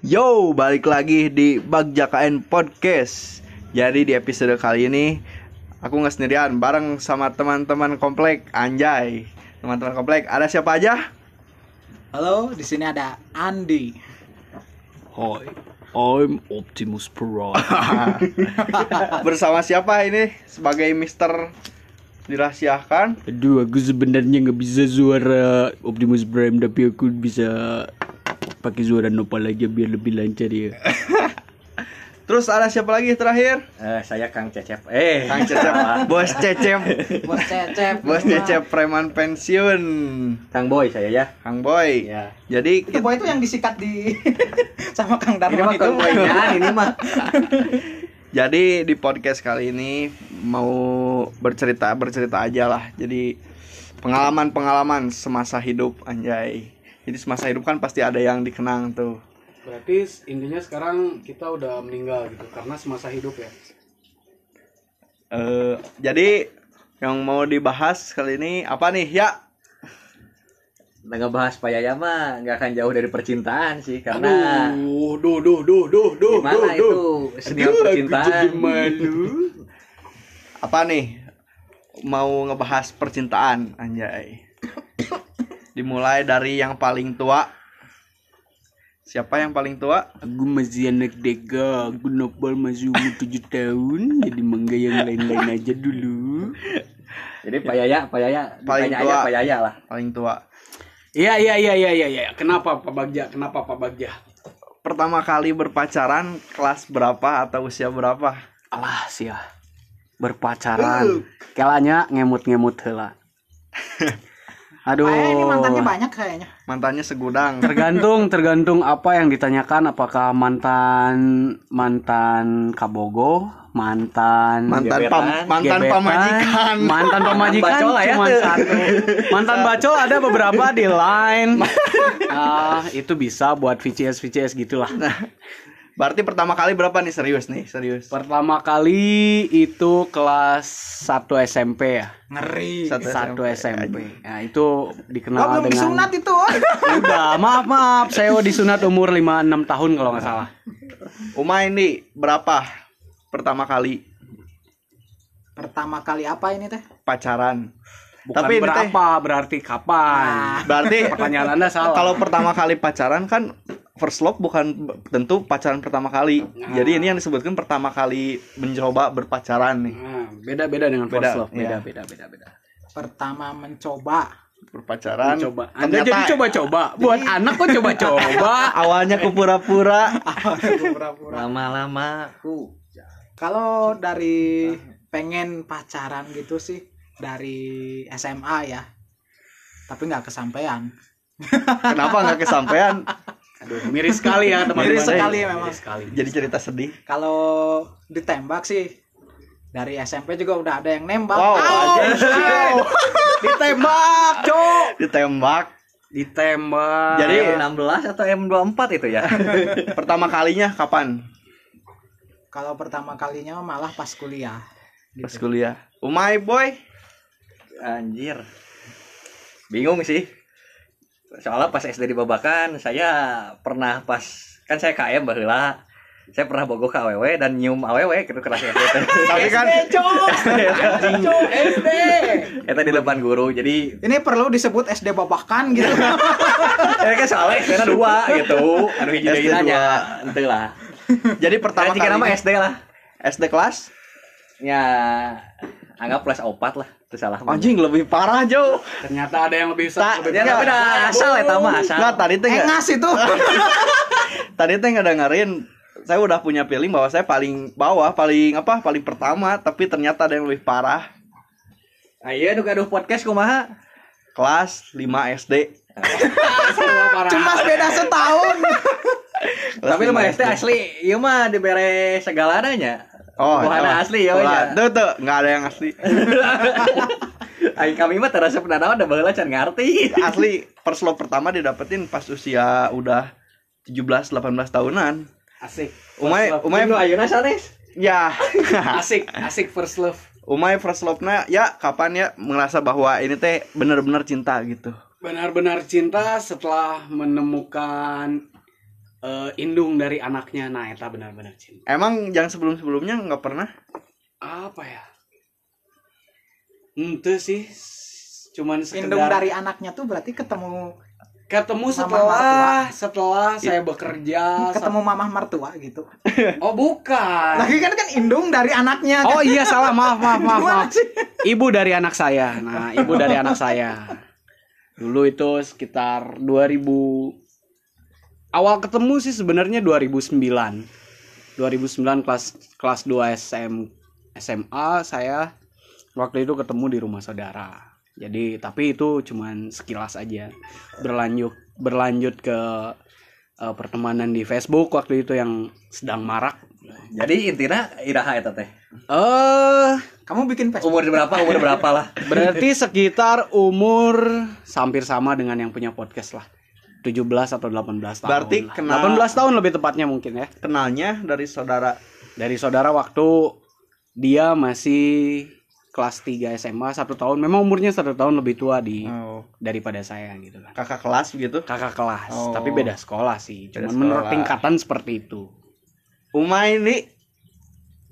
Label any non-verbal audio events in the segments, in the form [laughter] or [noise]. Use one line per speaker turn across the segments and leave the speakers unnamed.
Yo, balik lagi di Bagja KN Podcast. Jadi di episode kali ini aku nggak sendirian, bareng sama teman-teman komplek. Anjay, teman-teman komplek. Ada siapa aja?
Halo, di sini ada Andi.
Hi, I'm Optimus Prime. [laughs]
Bersama siapa ini? Sebagai Mister dirahasiakan.
Aduh, aku sebenarnya nggak bisa suara Optimus Prime, tapi aku bisa pakai suara Nopal aja biar lebih lancar ya. [laughs]
Terus ada siapa lagi terakhir?
Eh, saya Kang Cecep. Eh,
Kang Cecep, [laughs] Bos Cecep,
Bos Cecep.
Bos Cecep preman pensiun.
Kang Boy saya ya.
Kang Boy.
Ya.
Jadi
Itu boy itu yang disikat di [laughs] sama Kang
Ini mah
Darman itu.
Kang Boy-nya, ini mah.
Jadi di podcast kali ini mau bercerita bercerita aja lah. Jadi pengalaman-pengalaman semasa hidup anjay. Jadi semasa hidup kan pasti ada yang dikenang tuh.
Berarti intinya sekarang kita udah meninggal gitu karena semasa hidup ya.
Eh jadi yang mau dibahas kali ini apa nih? Ya,
Nah, ngebahas Pak Yaya mah nggak akan jauh dari percintaan sih karena
Aduh, duh, duh, duh, duh, duh,
gimana itu senior percintaan.
malu.
apa nih? Mau ngebahas percintaan anjay. Dimulai dari yang paling tua. Siapa yang paling tua?
Aku masih anak dega, aku nopal masih umur 7 tahun, jadi mangga yang lain-lain aja dulu.
Jadi Pak Yaya, Pak Yaya,
Paling
ditanya
tua.
aja Pak Yaya lah.
Paling tua.
Iya, iya, iya, iya, iya, iya. Kenapa Pak Bagja? Kenapa Pak Bagja?
Pertama kali berpacaran kelas berapa atau usia berapa?
Alah sia berpacaran kelanya ngemut-ngemut heula [laughs] aduh.
Kayaknya ini mantannya banyak kayaknya.
Mantannya segudang.
tergantung tergantung apa yang ditanyakan. Apakah mantan mantan kabogo mantan
mantan
Gebetan,
pam, mantan
gebetan,
pamajikan.
Mantan pamajikan
Bacol ya.
cuma
tuh.
satu. Mantan bacol ada beberapa di line. [laughs] Ah itu bisa buat VCS VCS gitulah
berarti pertama kali berapa nih serius nih serius
pertama kali itu kelas 1 SMP ya
Ngeri.
Satu
satu
SMP.
SMP. Nah, itu dikenal
belum
dengan
disunat itu. [laughs]
Udah, maaf maaf, saya disunat umur 5 6 tahun kalau nggak salah.
Uma ini berapa pertama kali
Pertama kali apa ini teh?
pacaran
Bukan
Tapi teh-
berapa, berarti kapan?
berarti
Pertanyaan Anda salah.
kalau pertama kali pacaran kan first love bukan tentu pacaran pertama kali jadi ini yang disebutkan pertama kali mencoba berpacaran nih
Nah, beda-beda dengan
Beda,
first love, beda
iya.
beda beda beda.
Pertama mencoba.
berpacaran
Coba. Anda
ternyata
jadi coba-coba. [laughs] Buat anak kok coba-coba. [laughs]
awalnya ke pura-pura
Pura-pura.
Lama-lama ku
Kalau dari pengen pacaran gitu sih dari SMA ya. Tapi nggak kesampaian.
kenapa nggak kesampaian [laughs]
Aduh, miris sekali ya teman-teman.
Miris sekali memang.
Miris sekali.
jadi cerita sedih
Kalau ditembak sih dari SMP juga udah ada yang nembak.
Wow, anjing. [laughs]
Ditembak, Cok.
ditembak
Ditembak.
Jadi-
M16 atau M24 itu ya. [laughs]
pertama kalinya kapan
Kalau pertama kalinya malah pas kuliah.
pas kuliah umai boy
Anjir. Bingung sih. Soalnya pas SD di Babakan saya pernah pas kan saya KM baheula. Saya pernah bogo ke AWW dan nyium AWW gitu kelas SD. [laughs]
tapi kan
Cok, SD.
Eta di depan guru. Jadi
Ini perlu disebut SD babakan gitu. [laughs]
ya kan soalnya SD dua gitu. Anu hiji
SD
deui. Henteu lah.
jadi pertama
jika nama
kali
SD lah.
SD kelas
Ya anggap plus 4 lah. Itu salah.
anjing lebih parah Jo
Ternyata ada yang lebih
Ya tapi dah asal eta mah asal.
nggak tadi teh nggak
Engas itu. [laughs]
tadi teh nggak dengerin saya udah punya feeling bahwa saya paling bawah paling apa paling pertama tapi ternyata ada yang lebih parah
Ayo nu gaduh podcast kumaha?
kelas 5 SD
Cuma beda setahun. [laughs]
Tapi lu
5
mah SD asli, ieu mah dibere segalananya.
Oh
Bukan
oh.
asli ya,
Wah,
ya.
tuh tuh nggak ada yang asli [laughs]
Aing kami mah terasa pernah da baheula can ngarti.
asli first love pertama didapetin pas usia udah 17 18 tahunan
Asik.
Umay
love.
Umay
Lu ayeuna sanes?
ya [laughs]
Asik, asik first love.
Umay first love-nya ya kapan ya merasa bahwa ini teh bener-bener cinta gitu
Benar-benar cinta setelah menemukan eh, indung dari anaknya nah eta benar-benar cinta.
Emang yang sebelum sebelumnya nggak pernah?
Apa ya? Ente sih cuman
Indung
sekedar
dari anaknya tuh berarti ketemu
ketemu
Mama
setelah setelah saya bekerja
ketemu mamah mertua gitu. [laughs]
oh bukan.
Lagi kan kan indung dari anaknya.
oh iya salah. Maaf maaf maaf, maaf. ibu dari anak saya. Nah ibu dari anak saya. Dulu itu sekitar 2000 awal ketemu sih sebenarnya 2009 2009 kelas kelas 2 SM SMA saya waktu itu ketemu di rumah saudara jadi tapi itu cuman sekilas aja berlanjut berlanjut ke eh, pertemanan di Facebook waktu itu yang sedang marak
Jadi intinya iraha eta teh.
eh
Kamu bikin Facebook.
Umur berapa? Umur berapa lah?
Berarti sekitar umur hampir sama dengan yang punya podcast lah. 17 atau 18 tahun.
Berarti
lah.
kenal-
18 tahun lebih tepatnya mungkin ya.
kenalnya dari saudara
Dari saudara waktu dia masih kelas 3 SMA satu tahun. Memang umurnya satu tahun lebih tua di
oh,
daripada saya gitu kan.
kakak kelas gitu
Kakak kelas,
Oh.
tapi beda sekolah sih.
Beda
Cuman menurut
sekolah.
tingkatan seperti itu.
Uma ini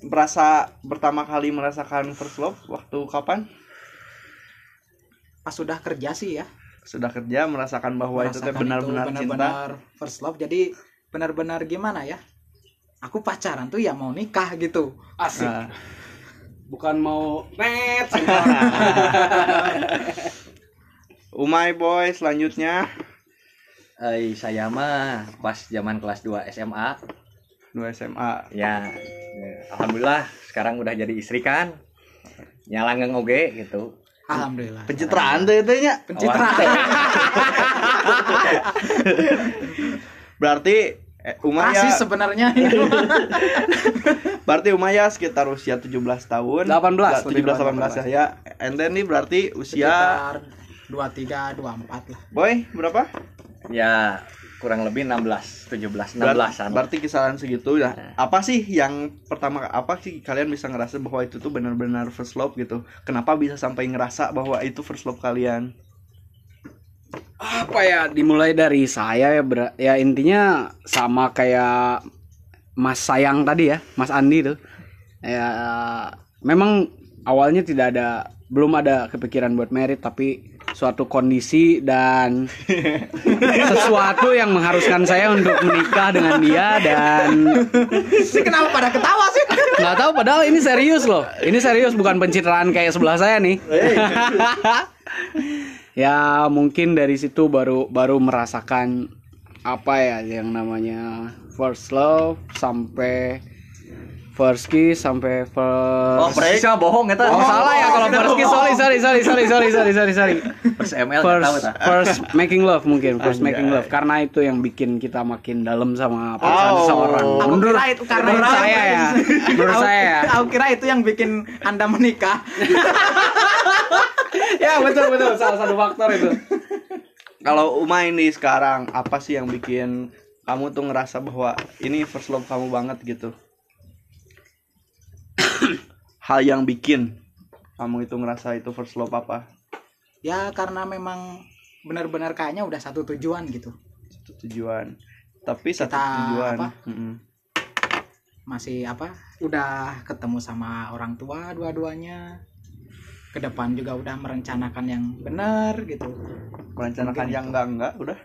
merasa pertama kali merasakan first love waktu kapan
Pas sudah kerja sih ya.
Sudah kerja merasakan bahwa itu teh
Merasakan
benar-benar cinta
benar-benar first love. Jadi benar-benar gimana ya? Aku pacaran tuh ya mau nikah gitu.
Asik.
Nah,
Bukan mau net. [laughs]
Umay boy selanjutnya
Eh, saya mah pas zaman kelas 2 SMA
dua SMA
ya alhamdulillah sekarang udah jadi istri kan nyalanggeng oge gitu
Alhamdulillah.
pencitraan tuh itu nya
Pencitraan.
berarti eh, Umay
Rasis
ya
sebenarnya. [laughs]
berarti Umay ya sekitar usia 17 tahun
18,
17
lebih
18 ya and then nih berarti usia
Sekitar 23, 24 lah.
boy berapa
ya kurang lebih 16 17
Ber-
16an
berarti kisaran segitu ya. Apa sih yang pertama apa sih kalian bisa ngerasa bahwa itu tuh benar-benar first love gitu? Kenapa bisa sampai ngerasa bahwa itu first love kalian?
Apa ya dimulai dari saya ya ber- ya intinya sama kayak Mas Sayang tadi ya Mas Andi tuh. Ya memang awalnya tidak ada belum ada kepikiran buat merit tapi suatu kondisi dan sesuatu yang mengharuskan saya untuk menikah dengan dia dan
Ini kenapa pada ketawa sih?
nggak tahu padahal ini serius loh. Ini serius bukan pencitraan kayak sebelah saya nih. [laughs] Ya mungkin dari situ baru baru merasakan apa ya yang namanya first love sampai Verski sampai
Vers
Oh,
Verski bohong eta.
Oh, salah ya kalau Verski. Sorry, sorry, sorry, sorry, sorry, sorry, sorry, sorry.
First ML
first,
tahu
First making love mungkin, first
Anjay.
making love karena itu yang bikin kita makin dalam sama perasaan
oh.
seseorang.
Aku
Undur.
kira itu karena
menurut saya ya. Menurut saya ya.
Aku kira itu yang bikin Anda menikah. [laughs]
ya, betul betul salah satu faktor itu.
Kalau Uma ini sekarang apa sih yang bikin kamu tuh ngerasa bahwa ini first love kamu banget gitu? [coughs] hal yang bikin kamu itu ngerasa itu first love apa
Ya karena memang benar-benar kayaknya udah satu tujuan gitu.
satu tujuan tapi satu
Kita
tujuan
apa?
Mm-mm.
Masih apa? Udah ketemu sama orang tua dua-duanya. Ke depan juga udah merencanakan yang benar gitu.
merencanakan yang enggak enggak udah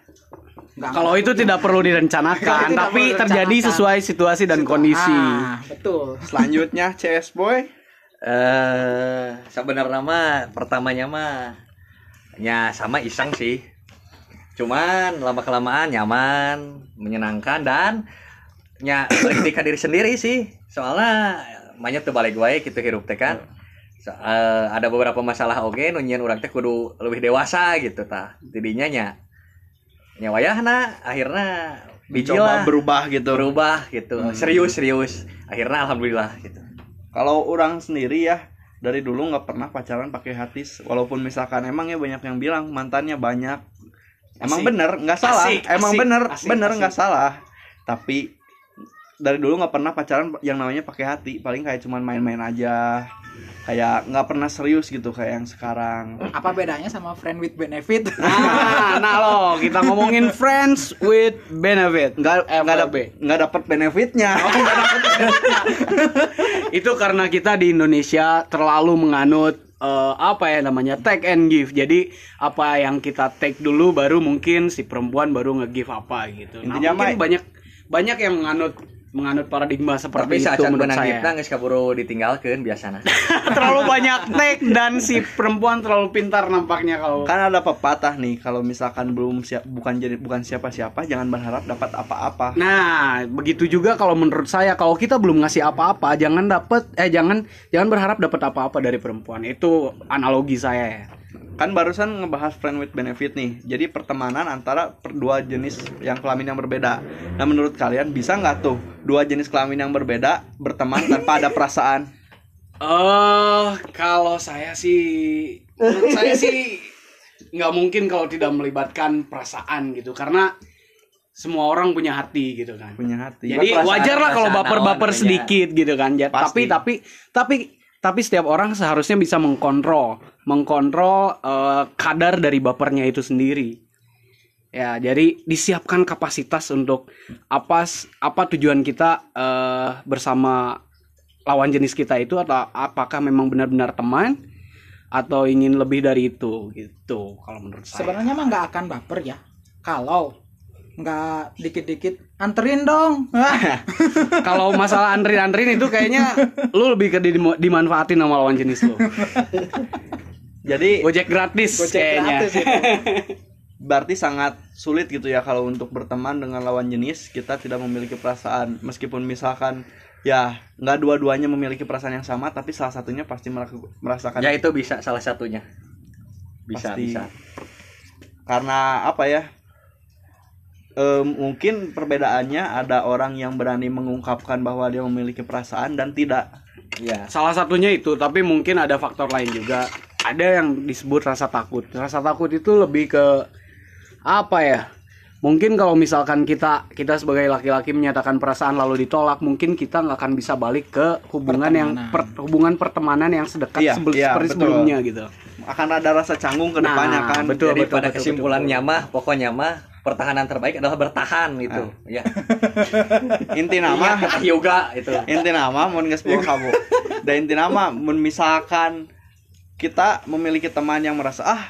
kalau itu tidak perlu direncanakan tapi
perlu
terjadi sesuai situasi dan kondisi.
Ah, betul.
selanjutnya CS boy?
Eh sebenarnya mah pertamanya mah ya sama iseng sih. Cuman lama kelamaan nyaman menyenangkan dan [clears throat] nya ketika diri sendiri sih. Soalnya banyak tuh balik gue gitu hirup teh kan. So, eh, ada beberapa masalah oke nunyian orang teh kudu lebih dewasa gitu tah. Tidinya nya nya wayahna akhirnya lah.
berubah gitu.
Berubah gitu.
Hmm.
serius serius. Akhirnya alhamdulillah gitu.
Kalau orang sendiri ya dari dulu nggak pernah pacaran pakai hati. Walaupun misalkan emang ya banyak yang bilang mantannya banyak. Emang
Asik.
bener nggak salah.
Asik,
emang
asik,
bener
asik,
bener nggak salah. Tapi dari dulu nggak pernah pacaran yang namanya pakai hati paling kayak cuman main-main aja kayak nggak pernah serius gitu kayak yang sekarang
Apa bedanya sama friend with benefit? [laughs]
Nah, nah lo, kita ngomongin friends with benefit.
nggak nggak
FWB.
dapet nggak dapet benefitnya [laughs]
Itu karena kita di Indonesia terlalu menganut eh, apa ya namanya take and give. Jadi apa yang kita take dulu baru mungkin si perempuan baru nge-give apa gitu. Nah,
Intinya
mungkin banyak banyak yang menganut menganut paradigma
Tapi
seperti itu
saat
menurut saya.
kita geus kaburu ditinggalkeun biasana. [laughs]
terlalu banyak take dan si perempuan terlalu pintar nampaknya kalau
kan ada pepatah nih kalau misalkan belum siap bukan jadi bukan siapa-siapa jangan berharap dapat apa-apa
Nah, begitu juga kalau menurut saya kalau kita belum ngasih apa-apa, jangan dapat eh jangan jangan berharap dapat apa-apa dari perempuan. Itu analogi saya ya.
Kan barusan ngebahas friend with benefit nih. Jadi pertemanan antara per- dua jenis yang kelamin yang berbeda. Nah menurut kalian bisa nggak tuh dua jenis kelamin yang berbeda berteman tanpa ada perasaan?
Eh, kalau saya sih menurut saya sih nggak mungkin kalau tidak melibatkan perasaan gitu. Karena semua orang punya hati gitu kan.
punya hati.
Jadi wajar lah kalau baper-baper
naon,
sedikit gitu kan.
Pasti.
Tapi tapi tapi tapi setiap orang seharusnya bisa mengkontrol, mengkontrol eh, kadar dari bapernya itu sendiri. Ya, jadi disiapkan kapasitas untuk apa apa tujuan kita eh, bersama lawan jenis kita itu atau apakah memang benar-benar teman atau ingin lebih dari itu gitu kalau menurut saya.
Sebenarnya mah nggak akan baper ya. Kalau nggak dikit-dikit anterin dong. [laughs]
kalau masalah antrin-antrin itu kayaknya lu lebih ke di- dimanfaatin sama lawan jenis lu.
jadi
Gojek gratis
Gojek
kayaknya.
gratis itu. [laughs]
berarti sangat sulit gitu ya kalau untuk berteman dengan lawan jenis kita tidak memiliki perasaan meskipun misalkan ya nggak dua-duanya memiliki perasaan yang sama tapi salah satunya pasti merasakan
ya itu bisa salah satunya. Bisa
Pasti.
bisa.
karena apa ya Eh, mungkin perbedaannya ada orang yang berani mengungkapkan bahwa dia memiliki perasaan dan tidak
Iya.
Salah satunya itu, tapi mungkin ada faktor lain juga. Ada yang disebut rasa takut. Rasa takut itu lebih ke apa ya? Mungkin kalau misalkan kita kita sebagai laki-laki menyatakan perasaan lalu ditolak, mungkin kita nggak akan bisa balik ke hubungan yang
Pertemanan.
per- hubungan pertemanan yang sedekat
Iya,
sebel-
iya,
seperti
betul.
sebelumnya gitu.
akan ada rasa canggung ke
Nah,
depannya kan
betul.
Jadi pada
betul,
kesimpulannya mah pokoknya mah pertahanan terbaik adalah bertahan gitu. Ya. [laughs]
inti
Iya,
nama
kata yoga itu.
inti nama mun geus poho kamu dan inti nama mun misalkan kita memiliki teman yang merasa ah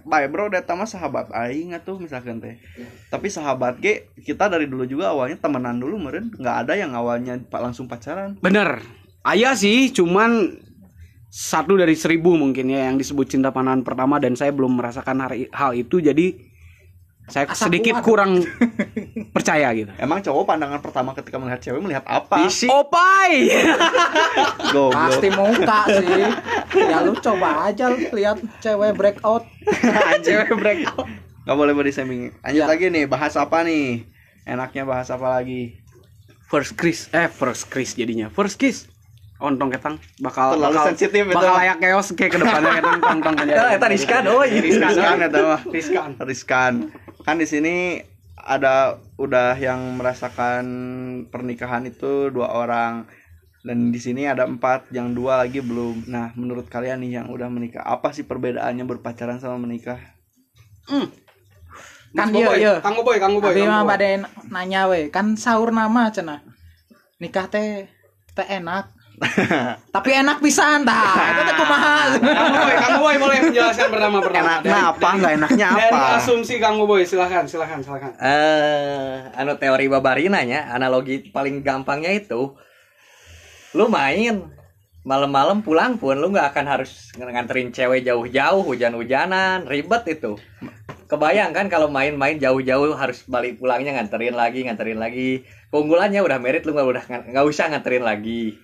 baik bro data mah sahabat aing atuh misalkan teh tapi sahabat ge kita dari dulu juga awalnya temenan dulu meren nggak ada yang awalnya pak langsung pacaran
Bener. Ayah sih, cuman satu dari seribu mungkin ya yang disebut cinta pandangan pertama dan saya belum merasakan hari- hal itu jadi saya
Asa
sedikit
kuat.
kurang [laughs] percaya gitu.
emang cowok pandangan pertama ketika melihat cewek melihat apa
Fisik.
Opai. [laughs]
goblok
Pasti muka sih. Ya lu coba aja lihat cewek breakout. [laughs]
Cewek breakout.
nggak boleh body shaming lanjut
Ya.
lagi nih bahas apa nih enaknya bahas apa lagi
First kiss, eh first kiss jadinya. First kiss. Ontong ketang bakal
Terlalu
bakal,
sensitif itu.
bakal layak keos kayak ke depannya ketang tong tong
Eta eta riskan euy.
Riskan,
eta mah
Riskan.
riskan kan di sini ada udah yang merasakan pernikahan itu dua orang dan di sini ada empat yang dua lagi belum nah menurut kalian nih yang udah menikah apa sih perbedaannya berpacaran sama menikah
Kan
Mas
iya
Boboy,
iya.
Kang Boboy, Kang Boboy.
Abi
Kang
mah
Boboy.
pada nanya we, kan sahur nama cenah. Nikah teh teh enak. [laughs] Tapi enak pisan tah. Itu teh kumaha.
Kang Boboy, Kang Boboy boleh menjelaskan pertama pertama.
enaknya apa nggak enaknya
Dari
apa
asumsi Kang Boboy, silakan, silakan, silakan.
eh anu teori babarinanya analogi paling gampangnya itu lu main malam-malam pulang pun lu nggak akan harus nganterin cewek jauh-jauh hujan-hujanan ribet itu kebayang kan kalau main-main jauh-jauh harus balik pulangnya nganterin lagi nganterin lagi keunggulannya udah merit lu nggak udah nggak usah nganterin lagi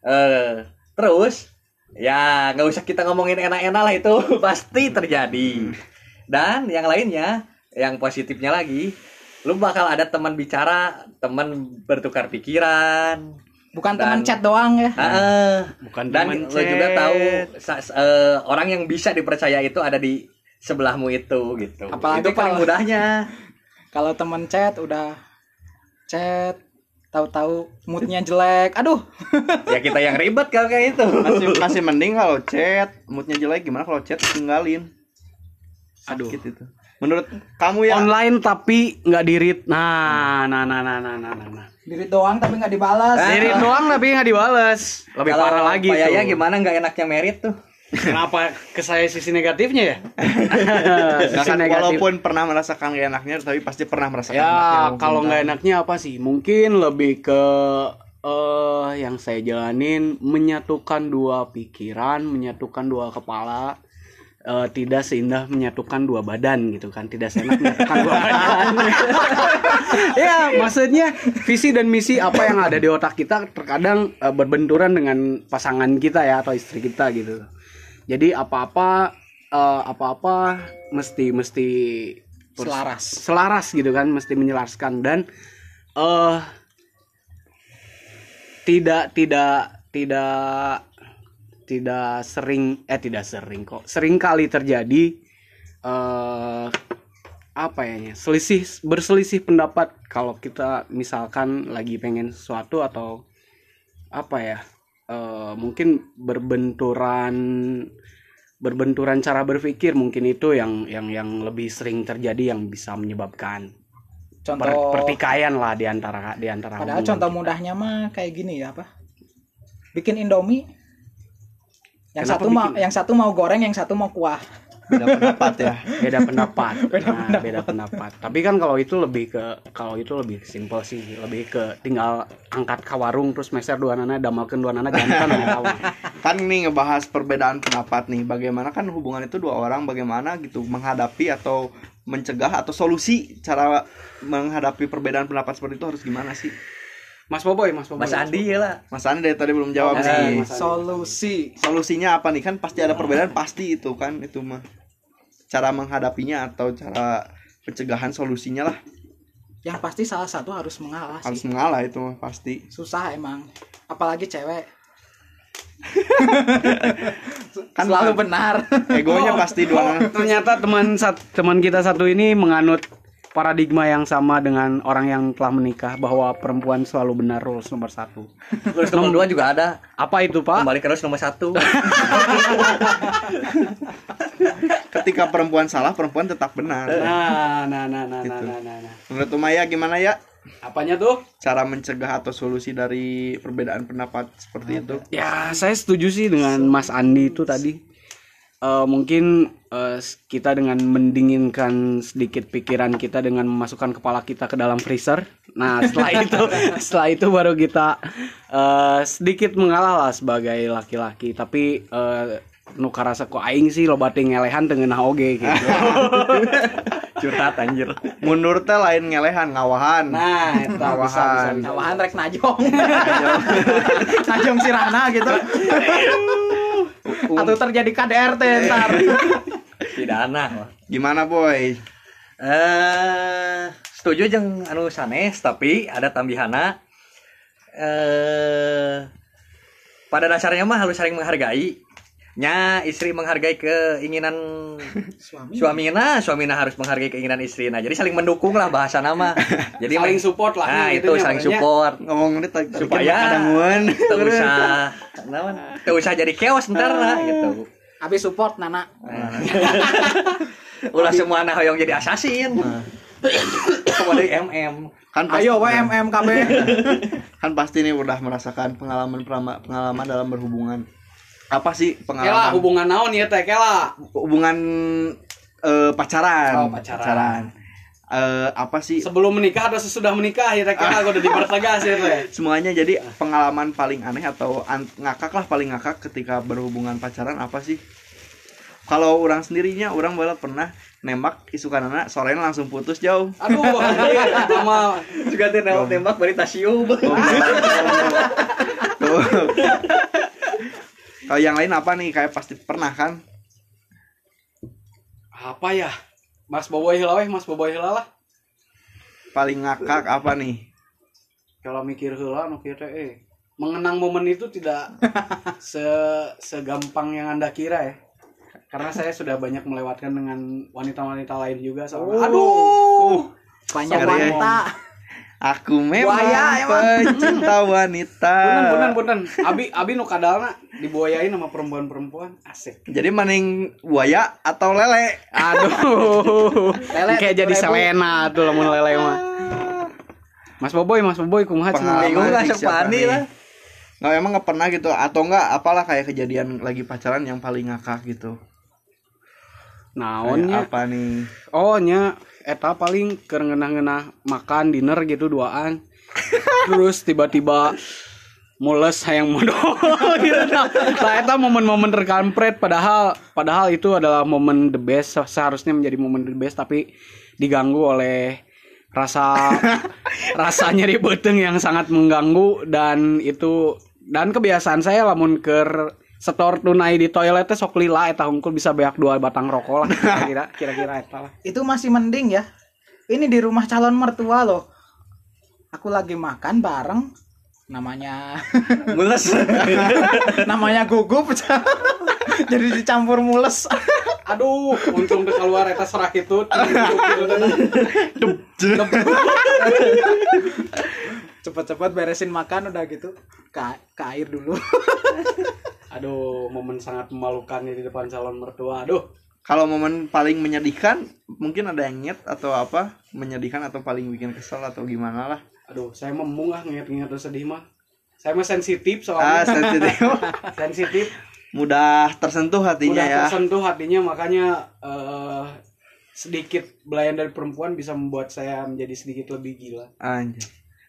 eh terus ya nggak usah kita ngomongin enak-enak lah itu [laughs] pasti terjadi dan yang lainnya yang positifnya lagi lu bakal ada teman bicara teman bertukar pikiran
Bukan
Dan-
teman chat doang ya.
Heeh.
Bukan
dan
teman
lo juga
chat.
tahu sa- s- eh, orang yang bisa dipercaya itu ada di sebelahmu itu gitu
Apalagi
itu paling
kalau-
mudahnya [laughs]
Kalau teman chat udah chat tahu-tahu moodnya jelek aduh [laughs]
ya kita yang ribet kalau kayak itu
masih masih mending kalau chat moodnya jelek gimana kalau chat tinggalin
Aduh.
Sakit itu menurut kamu ya
Online tapi nggak dirit. Nah, nah, nah, nah, nah, nah, nah. nah.
diri doang tapi nggak dibalas
Ah.
Dirit doang tapi nggak dibales. Lebih
Kalau
parah lagi tuh.
gimana nggak enaknya merit tuh
Kenapa ke saya sisi negatifnya ya? [laughs] Sisi negatif.
walaupun pernah merasakan gak enaknya tapi pasti pernah merasakan enaknya
ya
walaupun
kalau nggak enaknya apa sih? Mungkin lebih ke eh yang saya jalanin menyatukan dua pikiran menyatukan dua kepala eh, tidak seindah menyatukan dua badan gitu kan. Tidak seenak menyatukan dua badan. [laughs] Ya maksudnya visi dan misi apa yang ada di otak kita terkadang eh, berbenturan dengan pasangan kita ya atau istri kita gitu jadi apa-apa eh, apa-apa mesti mesti
selaras.
selaras gitu kan mesti menyelaraskan. Dan eh tidak tidak tidak tidak sering eh tidak sering kok sering kali terjadi eh apa ya selisih berselisih pendapat. Kalau kita misalkan lagi pengen sesuatu atau apa ya eh, mungkin berbenturan berbenturan cara berpikir mungkin itu yang yang yang lebih sering terjadi yang bisa menyebabkan per-
contoh
pertikaian lah di antara di antara
padahal contoh
kita.
mudahnya mah kayak gini ya apa? Bikin indomie yang
Kenapa
satu mau yang satu mau goreng yang satu mau kuah
beda pendapat ya.
Beda pendapat. [laughs]
Beda
Nah, beda pendapat. Tapi kan kalau itu lebih ke kalau itu lebih simpel sih. Lebih ke tinggal angkat ke warung terus meser dua nana damalkan dua nana jantan ya tahu. [laughs]
Kan ini ngebahas perbedaan pendapat nih. Bagaimana kan hubungan itu dua orang bagaimana gitu menghadapi atau mencegah atau solusi cara menghadapi perbedaan pendapat seperti itu harus gimana sih?
Mas boboy mas boboy.
Mas Andi ya lah
Mas Andi dari tadi belum jawab
Oh,
nih.
Andi.
solusi.
Solusinya apa nih? Kan pasti ada perbedaan pasti itu kan itu mah cara menghadapinya atau cara pencegahan solusinya lah.
Yang pasti salah satu harus mengalah
harus
sih.
mengalah itu mah pasti.
Susah emang. Apalagi cewek. [laughs]
Kan
selalu benar.
egonya pasti dua
Oh, ternyata teman sat- teman kita satu ini menganut paradigma yang sama dengan orang yang telah menikah bahwa perempuan selalu benar rules nomor satu.
Terus nomor dua juga ada.
Apa itu pak?
Kembali ke terus nomor satu [laughs]
ketika perempuan salah perempuan tetap benar
nah nah nah nah nah
Gitu.
nah, nah, nah.
menurut Umaya gimana ya
apanya tuh
cara mencegah atau solusi dari perbedaan pendapat seperti itu
Ya, saya setuju sih dengan Mas Andi itu tadi. Eh, mungkin eh, kita dengan mendinginkan sedikit pikiran kita dengan memasukkan kepala kita ke dalam freezer. Nah, setelah [laughs] itu, setelah itu baru kita eh, sedikit mengalah lah sebagai laki-laki. Tapi eh, nu karasa kok aing sih lo bating ngelehan tengenah oge gitu. [laughs]
curhat anjir.
Mundur teh lain ngelehan ngawahan.
Nah, itu bisa, bisa,
Ngawahan.
bisa.
Nawahan rek najong. [laughs] Najong sirana gitu. Atau terjadi KDRT ntar. [laughs]
Pidana.
Gimana boy?
Eh setuju jeung anu sanes tapi ada tambihana. Eh pada dasarnya mah harus saling menghargai nya istri menghargai keinginan [laughs]
suami.
suamina suamina harus menghargai keinginan istri. Nah jadi saling mendukung lah bahasa nama. [laughs] Jadi
Saling support lah,
nah
nih,
itu saling
makanya.
support.
Ngomong
supaya [laughs] tak usah tak usah jadi chaos ntar lah gitu.
Habis support nana.
Ulah semua anak hoyong jadi assassin. [coughs] Kepada MM
kan pasti,
ayo WMM KB
kan pasti nih udah merasakan pengalaman pengalaman dalam berhubungan apa sih
Kela
pengalaman
hubungan naon ya teh kela.
hubungan eh, pacaran.
Oh, pacaran.
Eh, apa sih?
Sebelum menikah atau sesudah menikah ya teh kela? [laughs] Udah dipertegas ya teh.
semuanya jadi pengalaman paling aneh atau an- ngakak lah paling ngakak ketika berhubungan pacaran apa sih? Kalau orang sendirinya orang malah pernah nembak isukan anak sorenya langsung putus jauh.
Aduh, [laughs] sama
juga tembak tembak bari tasium
Tuh. Kalau yang lain apa nih kayak pasti pernah kan
apa ya? Mas Boboy heula weh, Mas Boboy heula lah.
paling ngakak apa nih
Kalau mikir heula nu kieu teh eh mengenang momen itu tidak [laughs] se segampang yang Anda kira ya. Karena saya sudah banyak melewatkan dengan wanita-wanita lain juga sama.
Oh.
Aduh.
banyak
Sorry, ya.
wanita
Aku memang
Buaya, emang.
pecinta [laughs] wanita.
Punten punten punten. Abi abi nu kadalna dibuayain sama perempuan-perempuan asik.
Jadi mending buaya atau lele?
Aduh.
Lele
kayak jadi
7.000.
Selena tuh lamun lele mah. Mas Boboy, Mas Boboy kumaha cenah?
Pengalaman
Bingung lah sepani
nih?
lah.
Nggak emang nggak pernah gitu atau enggak apalah kayak kejadian lagi pacaran yang paling ngakak gitu.
Naonnya?
apa nih?
Oh nya eta paling keur ngeunah-ngeunah makan dinner gitu duaan. Terus tiba-tiba mules hayang modal [laughs] gitu nah. Nah, eta momen-momen terkampret padahal padahal itu adalah momen the best seharusnya menjadi momen the best tapi diganggu oleh rasa [laughs] rasa nyeri beteng yang sangat mengganggu dan itu dan kebiasaan saya lamun ker setor tunai di toilet teh sok lila eta hungkul bisa beak dua batang rokok lah kira-kira [laughs] kira-kira eta lah.
Itu masih mending ya. Ini di rumah calon mertua loh. Aku lagi makan bareng namanya [laughs]
Mules. [laughs]
namanya gugup. Jadi dicampur mules.
Aduh untung keluar eta serah itu.
Cepet-cepet beresin makan udah gitu. Ke, ke air dulu
aduh momen sangat memalukan ya di depan calon mertua. Aduh.
Kalau momen paling menyedihkan mungkin ada yang nyet atau apa? Menyedihkan atau paling bikin kesel atau gimana lah.
aduh saya memung ah nginget-nginget sedih mah. Saya mah sensitif
Ah
soalnya
sensitif, [laughs]
sensitif.
Mudah tersentuh hatinya
udah
ya.
tersentuh hatinya makanya eh, sedikit belayan dari perempuan bisa membuat saya menjadi sedikit lebih gila.
Anjir.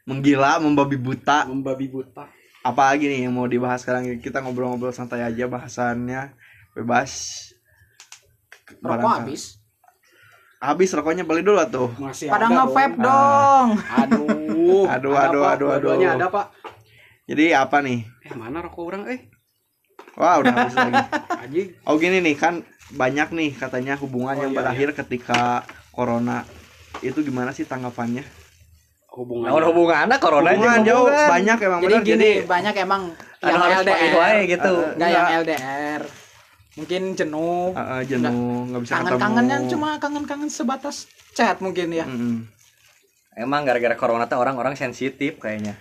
Menggila, membabi buta.
membabi buta
Apa lagi nih yang mau dibahas sekarang? Kita ngobrol-ngobrol santai aja bahasannya bebas.
rokok habis
Habis rokoknya beli dulu tuh.
masih
pada
ada
nge-vape
dong.
dong
aduh [laughs]
Aduh,
Ada,
aduh,
Pak.
aduh, aduh.
Ada pak
Jadi apa nih?
eh mana rokok orang eh
Wah udah habis lagi. [laughs]
aji
Oh gini nih kan banyak nih katanya hubungan
Oh,
yang
iya,
berakhir ketika corona. Itu gimana sih tanggapannya?
Hubungan
Nah, hubungannya corona
Hubungan
aja
jauh
hubungan.
banyak emang
jadi
bener.
gini banyak emang yang
harus pakai wae
LDR
gitu.
Nggak yang. LDR mungkin jenuh
Uh, uh, jenuh nggak bisa
kangen-kangennya
ketemu.
cuma kangen-kangen sebatas chat mungkin ya
Mm-mm.
Emang gara-gara corona tuh orang-orang sensitif kayaknya.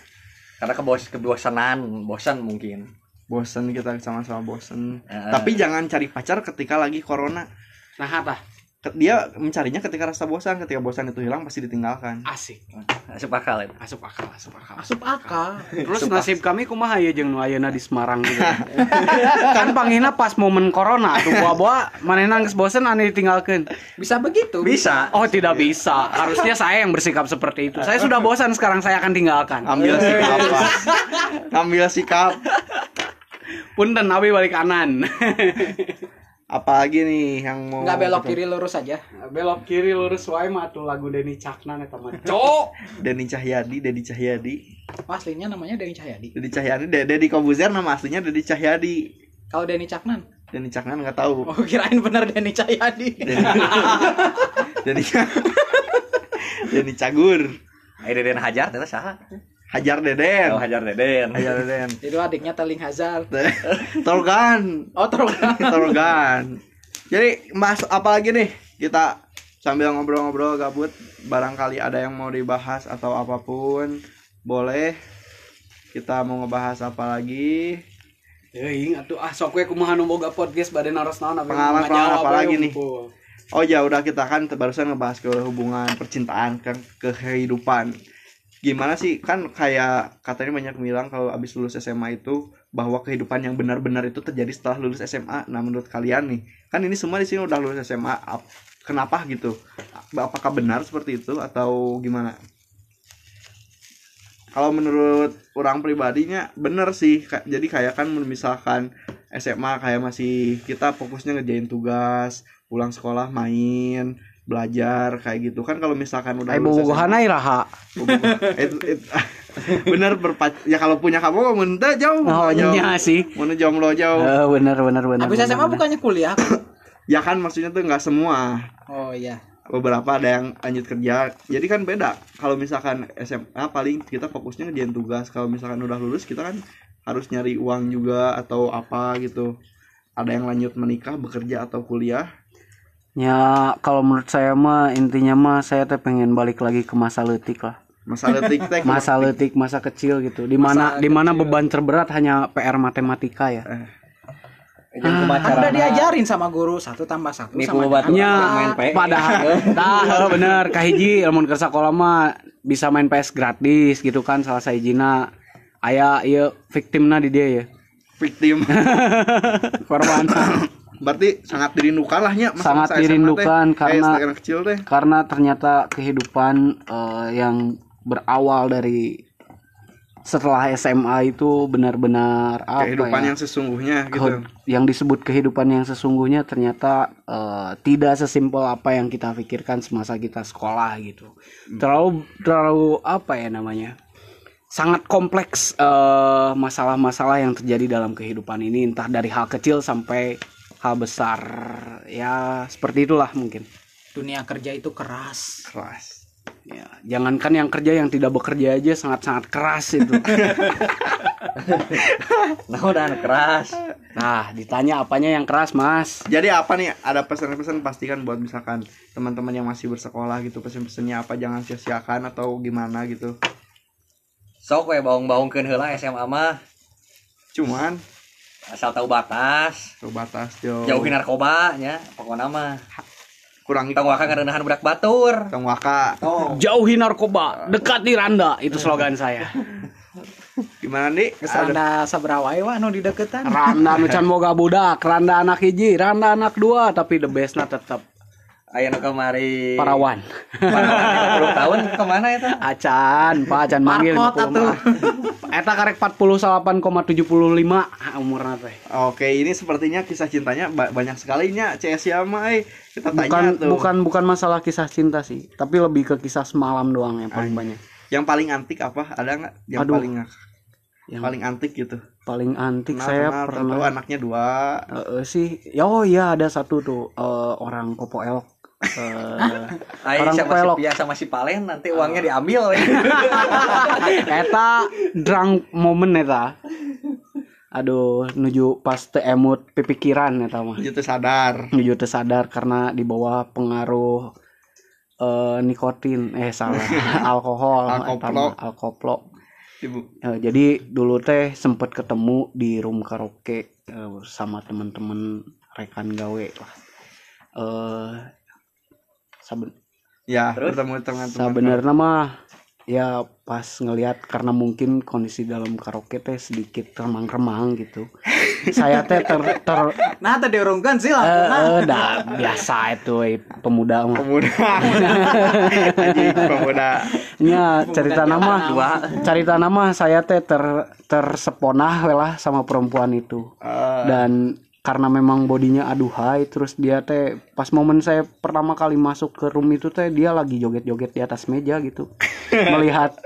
Karena kebos kebosanan, bosan mungkin.
bosen kita sama-sama bosen.
Heeh.
Tapi jangan cari pacar ketika lagi corona.
nah apa
Dia mencarinya ketika rasa bosan, ketika bosan itu hilang pasti ditinggalkan.
asik
Asup akal itu.
asup akal asup akal
asup akal [laughs]
Terus nasib kami kumaha ya jeung nu ayeuna di Semarang gitu. [laughs] kan panggilna pas momen corona tuh bawa manehna geus bosen ane ditinggalkeun.
bisa begitu
Bisa.
Oh, tidak bisa. Harusnya saya yang bersikap seperti itu. Saya sudah bosan sekarang saya akan tinggalkan.
Ambil [laughs] sikap. Ambil sikap.
Punten abi balik kanan.
Apalagi nih yang mau
nggak belok kiri lurus aja
Belok kiri lurus wae mah tuh lagu Denny Caknan eta mah. [laughs] Cok.
Denny Cahyadi, Dedi Cahyadi.
Oh, aslinya namanya Denny Cahyadi
Dedi Cahyadi, De- Dedi Kobuzer nama aslinya Dedi Cahyadi.
kalau Denny Caknan
Denny Caknan nggak tahu.
oh kirain bener Denny Cahyadi
Denny [laughs] Denny [laughs] Denny Cagur.
Ayo Deden Hajar terus saha?
Hajar Deden.
Oh, Hajar Deden.
Hajar Deden.
itu adiknya Teling Hazard [laughs]
Torgan.
oh terus [laughs]
Torgan. Jadi mas apa lagi nih? Kita sambil ngobrol-ngobrol gabut barangkali ada yang mau dibahas atau apa pun boleh kita mau ngebahas apa lagi
Euing atuh ah sok we kumaha nu boga podcast bade naros naon abi
Pengalaman- apa lagi nih?
unggul.
Oh ya udah kita kan barusan ngebahas ke hubungan percintaan ke kehidupan. Gimana sih kan kayak katanya banyak bilang kalau abis lulus SMA itu bahwa kehidupan yang benar-benar itu terjadi setelah lulus SMA. Nah menurut kalian nih kan ini semua di sini udah lulus SMA. ap- Kenapa gitu? Apakah benar seperti itu atau gimana? Kalau menurut orang pribadinya bener sih. Jadi kayak kan misalkan SMA kayak masih kita fokusnya ngerjain tugas, pulang sekolah main belajar kayak gitu. Kan kalau misalkan udah
Ai
lulus
bobogohan ai raha.
It- it- [laughs] bener berpac ya kalau punya kamu mentah jauh
Oh
jauh.
nya sih.
mana jomblo jauh.
Eh bener bener bener.
habis SMA bukannya kuliah?
Ya kan maksudnya tuh nggak semua.
Oh iya.
Beberapa ada yang lanjut kerja. Jadi kan beda. Kalau misalkan SMA paling kita fokusnya ngerjain tugas. Kalau misalkan udah lulus kita kan harus nyari uang juga atau apa gitu. Ada yang lanjut menikah bekerja atau kuliah
Ya kalau menurut saya mah intinya mah saya teh pengen balik lagi ke masa leutik lah.
masa letik teh
masa letik masa kecil gitu. Di mana di mana beban terberat hanya PR matematika ya.
Kumaha
kan udah diajarin sama guru satu tambah satu
nipu
sama
batu
dengan
nya
main PS.
padahal [laughs] tah bener. Kahiji lamun keur sakola mah bisa main PS gratis gitu kan salah sajina aya ieu victimna di dia ya.
Victim. [laughs] [laughs]
Korban
berarti sangat dirindukan lah nya masa-masa
Sangat
teh.
dirindukan
Eh,
karena-
kecil teh
karena ternyata kehidupan eh, yang berawal dari setelah SMA itu benar-benar apa
kehidupan
ya?
yang sesungguhnya gitu
yang disebut kehidupan yang sesungguhnya ternyata eh, tidak sesimpel apa yang kita pikirkan semasa kita sekolah gitu terlalu terlalu apa ya namanya sangat kompleks eh, masalah-masalah yang terjadi dalam kehidupan ini entah dari hal kecil sampai hal besar. Ya seperti itulah mungkin.
Dunia kerja itu keras.
Keras.
Ya jangankan yang kerja yang tidak bekerja aja sangat-sangat keras itu. [laughs]
Nah, udah keras.
nah ditanya apanya yang keras mas?
Jadi apa nih? Ada pesan-pesan pastikan buat misalkan teman-teman yang masih bersekolah gitu pesan-pesannya apa? Jangan sia-siakan atau gimana gitu.
Sok we baung-baungkeun heula SMA mah.
Cuman
asal tahu batas.
coba batas jauh
Jauhi narkoba nya pokoknya mah.
kurang
Tong waka ngarendahan budak batur.
tong waka
Oh.
jauhi narkoba dekat di randa itu slogan saya [laughs]
gimana nih
Randa sabrawai wah nu di deketan
randa nu can boga budak randa anak hiji randa anak dua tapi the bestnya tetap
Aya nu kamari.
parawan
Parawan 50 tahun ke mana itu?
acan pak acan manggil
Markot
50 mah. eta karek 48,75 umurna teh
Oke, ini sepertinya kisah cintanya ba- banyak sekali nya CS Yama eh. Kita tanya
bukan
tuh.
bukan bukan masalah kisah cinta sih tapi lebih ke kisah semalam doang yang paling banyak
Yang paling antik apa? Ada nggak? Yang
Aduh.
paling
yang
paling antik gitu.
paling antik
Kenal,
saya
kenal,
pernah
tahu anaknya dua.
Eh, eh, sih ya oh iya ada satu tuh eh, orang popo elok Eh,
Ai
Orang
sama
pelok.
si Pia sama si Palen nanti uangnya diambil. [laughs]
eta drunk moment eta aduh nuju pas teu emut pipikiran eta mah
Itu sadar.
nuju teu sadar karena di bawah pengaruh eh, nikotin eh salah [laughs] alkohol eta
Alkoplok. Ibu.
Eh, jadi dulu teh sempet ketemu di room karaoke eh, sama temen-temen rekan gawe lah eh saben
Ya,
Terus?
bertemu teman-teman.
sebenarnya mah ya pas ngelihat karena mungkin kondisi dalam karaoke teh sedikit remang-remang gitu [laughs] saya teh ter, ter
nah tadi diurungkan sih
eh,
lah
eh, dah biasa itu eh, pemuda mah
pemuda. [laughs] Anjing, pemuda.
nya cerita nama
Dua.
cerita nama saya teh ter terseponah we lah sama perempuan itu
Eh,
dan karena memang bodinya aduhai terus dia teh pas momen saya pertama kali masuk ke room itu teh dia lagi joget-joget di atas meja gitu. [laughs] Melihat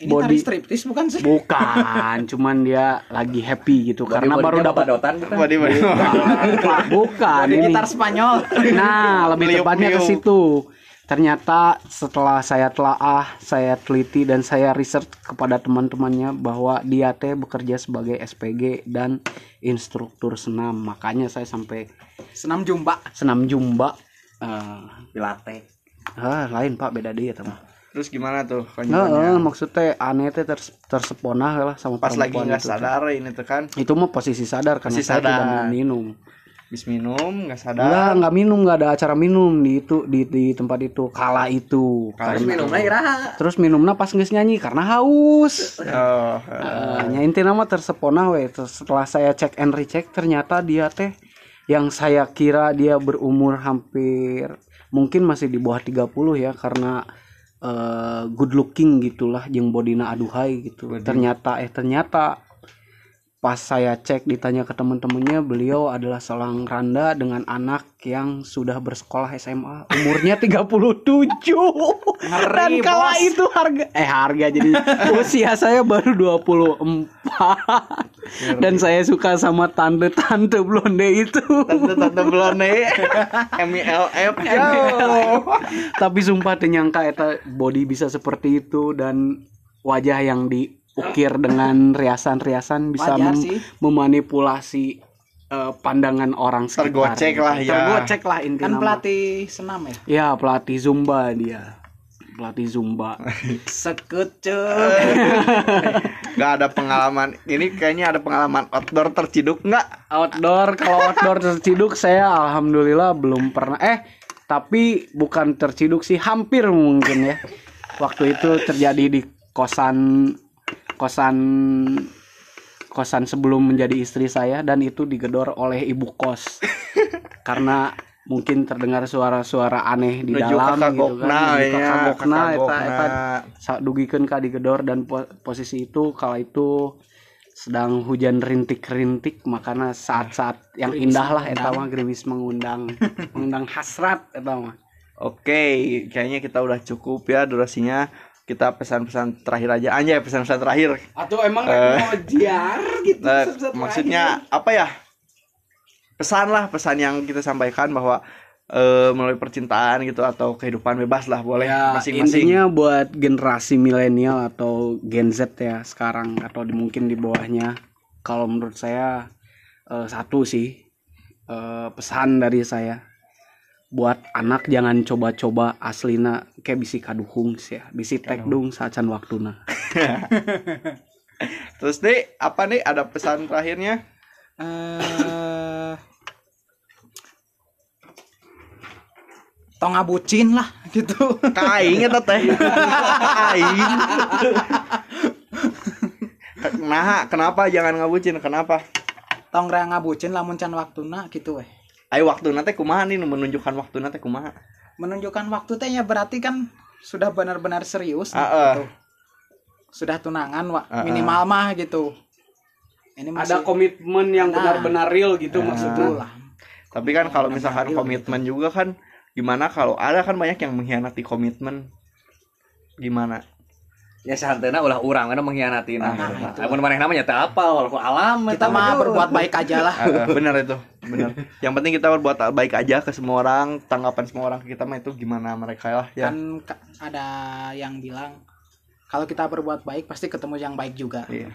ini
body
striptis bukan sih?
Bukan [laughs] cuman dia lagi happy gitu karena baru dapat
dotan
body body.
bukan, bukan
di
ini
gitar Spanyol.
Nah lebih tepatnya ke situ ternyata setelah saya telaah saya teliti dan saya research kepada teman-temannya bahwa dia teh bekerja sebagai SPG dan instruktur senam makanya saya sampai
senam jumba
senam jumba Eh,
Pilate.
ah lain pak beda dia teman
Terus gimana tuh
Nah,
kelanjutannya?
maksudnya aneh teh ters- terseponah lah sama
Pas lagi nggak sadar ini tuh kan.
itu mah posisi sadar karena
Posisi
saya tidak
sadar.
minum
Bis minum nggak
Enggak,
sadar.
enggak minum, enggak ada acara minum di itu di, di tempat itu kala itu.
Kala
Terus minumnya iraha.
Terus minumnya pas geus nyanyi karena haus.
Oh,
Eh, nya intinya mah tersepona we. Terus setelah saya cek and recheck ternyata dia teh yang saya kira dia berumur hampir mungkin masih di bawah 30 ya karena eh, good looking gitulah jeung bodina aduhai gitu. Ternyata eh ternyata pas saya cek ditanya ke teman-temannya beliau adalah seorang randa dengan anak yang sudah bersekolah SMA umurnya 37 dan
Ngeri,
kala
bos.
itu harga eh harga jadi usia saya baru 24 dan saya suka sama tante-tante blonde itu.
Tante-tante blonde. MILF yo.
tapi sumpah teu nyangka eta body bisa seperti itu dan wajah yang diukir dengan riasan-riasan bisa
Wajar
mem-
sih.
memanipulasi eh, pandangan orang sekitar.
Tergocek lah ya.
Tergocek lah intinya.
kan pelatih senam ya
Ya pelatih zumba dia. pelatih zumba [laughs]
sekecil [laughs]
nggak ada pengalaman ini kayaknya ada pengalaman outdoor terciduk nggak
outdoor kalau outdoor terciduk saya alhamdulillah belum pernah eh tapi bukan terciduk sih hampir mungkin ya waktu itu terjadi di kosan kosan kosan sebelum menjadi istri saya dan itu digedor oleh ibu kos. [laughs] Karena mungkin terdengar suara-suara aneh di
Nuju
dalam gitu kan Nuju
ya,
kakagokna, eta eta dugikeun ka digedor dan po- posisi itu kala itu sedang hujan rintik-rintik makanya saat-saat yang indah lah eta mah gerimis mengundang [laughs] mengundang hasrat eta mah.
Oke, kayaknya kita udah cukup ya durasinya. Kita pesan-pesan terakhir aja. Anjay, pesan-pesan terakhir.
atau emang
Eh.
mau jiar gitu
Eh, maksudnya apa ya? Pesan lah, pesan yang kita sampaikan bahwa eh, melalui percintaan gitu atau kehidupan bebas lah boleh
ya
masing-masing.
intinya buat generasi milenial atau Gen Z ya sekarang atau di, mungkin di bawahnya kalau menurut saya eh, satu sih eh, pesan dari saya buat anak jangan coba-coba aslina kayak bisi kaduhung sih ya bisi tekdung sacan waktuna [laughs]
Terus nih, apa nih ada pesan terakhirnya?
eh tong ngabucin lah gitu
Kaing eta teh. Kaing. Nah, kenapa jangan ngabucin? Kenapa?
tong rea ngabucin lamun can waktuna gitu weh
Ayo waktu nanti kumaha nih nu menunjukkan waktu nanti kumaha.
menunjukkan waktu teh ya berarti kan sudah benar-benar serius nih,
Ah, ah.
gitu. sudah tunangan wa,
Ah, ah.
minimal mah gitu ini
ada
masih
komitmen yang
Nah.
benar-benar real gitu
Ah.
maksudnya
lah
Tapi kan kalau misalkan
real
komitmen juga kan gimana kalau ada kan banyak yang mengkhianati komitmen. Gimana?
Ya sehantena ulah urang kana mengkhianati nah,
Nah, itu.
Amun manehna mah nyata apa walaupun alam
kita
eta
mah berbuat baik aja lah
Ah, [laughs] ah, benar itu, benar. Yang penting kita berbuat baik aja ke semua orang, tanggapan semua orang ke kita mah itu gimana mereka lah ya.
kan ka- ada yang bilang kalau kita berbuat baik pasti ketemu yang baik juga
Iya.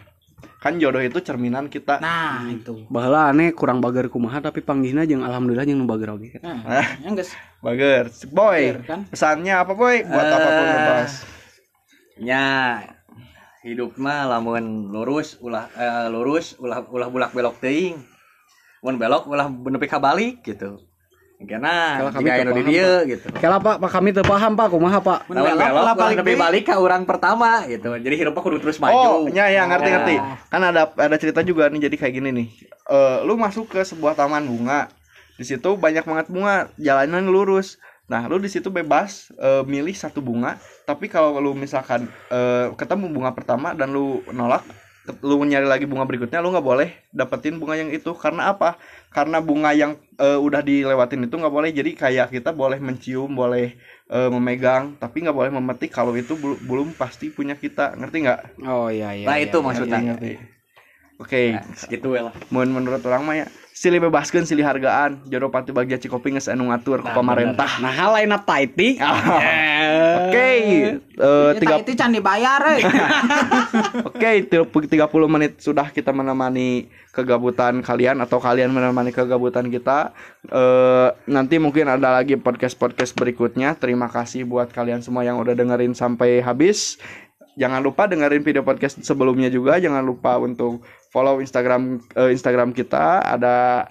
Kan jodoh itu cerminan kita.
nah itu
Baheula aneh kurang bager kumaha tapi panggihna jeung alhamdulillah jeung nu bager oge
nah, yang guys
Bager, boy.
Bager, kan?
Pesannya apa boy? Buat
Eh,
apa pun bebas.
Nya hidup mah lamun lurus ulah eh, lurus ulah ulah bulak belok teuing mun belok ulah nepi ka balik gitu karena
Kalau kami
jika anu di dieu gitu
Kela pak, pak kami teu paham pak, kumaha pak?
Mun belok, ulah balik
nepi
deui.
balik ka urang pertama gitu jadi hidupnya kudu terus maju
Oh, ya ya ngerti
Ya.
ngerti. Kan ada ada cerita juga nih jadi kayak gini nih. Eh lu masuk ke sebuah taman bunga. Di situ banyak banget bunga, jalanan lurus. Nah, lu di situ bebas eh, milih satu bunga, tapi kalau lu misalkan eh, ketemu bunga pertama dan lu nolak, lu nyari lagi bunga berikutnya, lu nggak boleh dapetin bunga yang itu. Karena apa? Karena bunga yang eh, udah dilewatin itu nggak boleh. Jadi kayak kita boleh mencium, boleh eh, memegang, tapi nggak boleh memetik kalau itu belu- belum pasti punya kita. Ngerti nggak?
Oh iya iya.
nah
iya,
itu
iya.
maksudnya
Oke,
gitu lah
mun menurut orang mah ya silih bebaskeun silih hargaan jodoh pati bagja Cikopi geus anu ngatur ku pamarentah.
Nah, hal lain taiti. [laughs]
Oke, eh,
Kita
tiga
itu can dibayar eh. [laughs]
oke tiga puluh menit sudah kita menemani kegabutan kalian atau kalian menemani kegabutan kita. Eh nanti mungkin ada lagi podcast podcast berikutnya. Terima kasih buat kalian semua yang udah dengerin sampai habis. Jangan lupa dengerin video podcast sebelumnya juga. Jangan lupa untuk follow Instagram eh, Instagram kita. Ada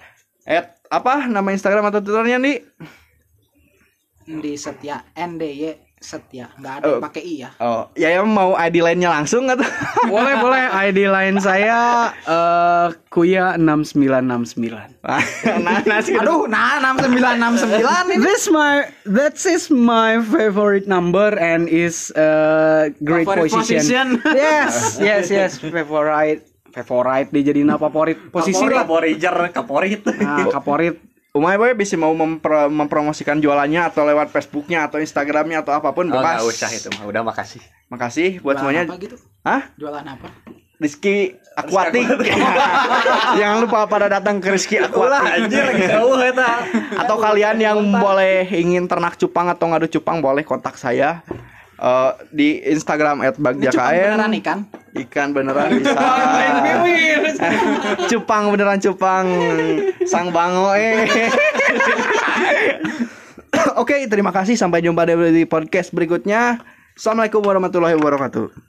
at apa nama Instagram atau Twitternya nih?
di setia NDY setia nggak ada
Oh.
yang pakai i ya
Oh, ya yang mau ID lainnya langsung atau? [laughs]
boleh boleh ID lain saya eh Kuya 6969. [laughs]
nah, nah, sih.
aduh nah 6969 ini
This my that is my favorite number and is uh, great
Favorite
position.
position. [laughs]
yes, yes, yes, favorite favorite dijadiin apa favorit posisi
Kapori,
lah.
kaporijer kaporit
Nah, favorit
Umay boy bisa mau mempro- mempromosikan jualannya atau lewat Facebooknya atau Instagramnya atau apa pun
oh,
bebas.
nggak usah itu mah udah makasih
Makasih buat
jualan
semuanya.
apa gitu
Hah?
jualan apa
Rizky Aquatic. [laughs] Jangan lupa pada datang ke Rizky
ulah
Aquatic.
anjir jauh eta
Atau kalian yang boleh ingin ternak cupang atau ngadu cupang boleh kontak saya Eh, di Instagram
cuma beneran
@bagjakaen.
ikan
Ikan beneran [laughs] bisa. [laughs] cupang beneran cupang. Sang bango eh. [laughs] Oke, terima kasih sampai jumpa di podcast berikutnya. Assalamualaikum warahmatullahi wabarakatuh.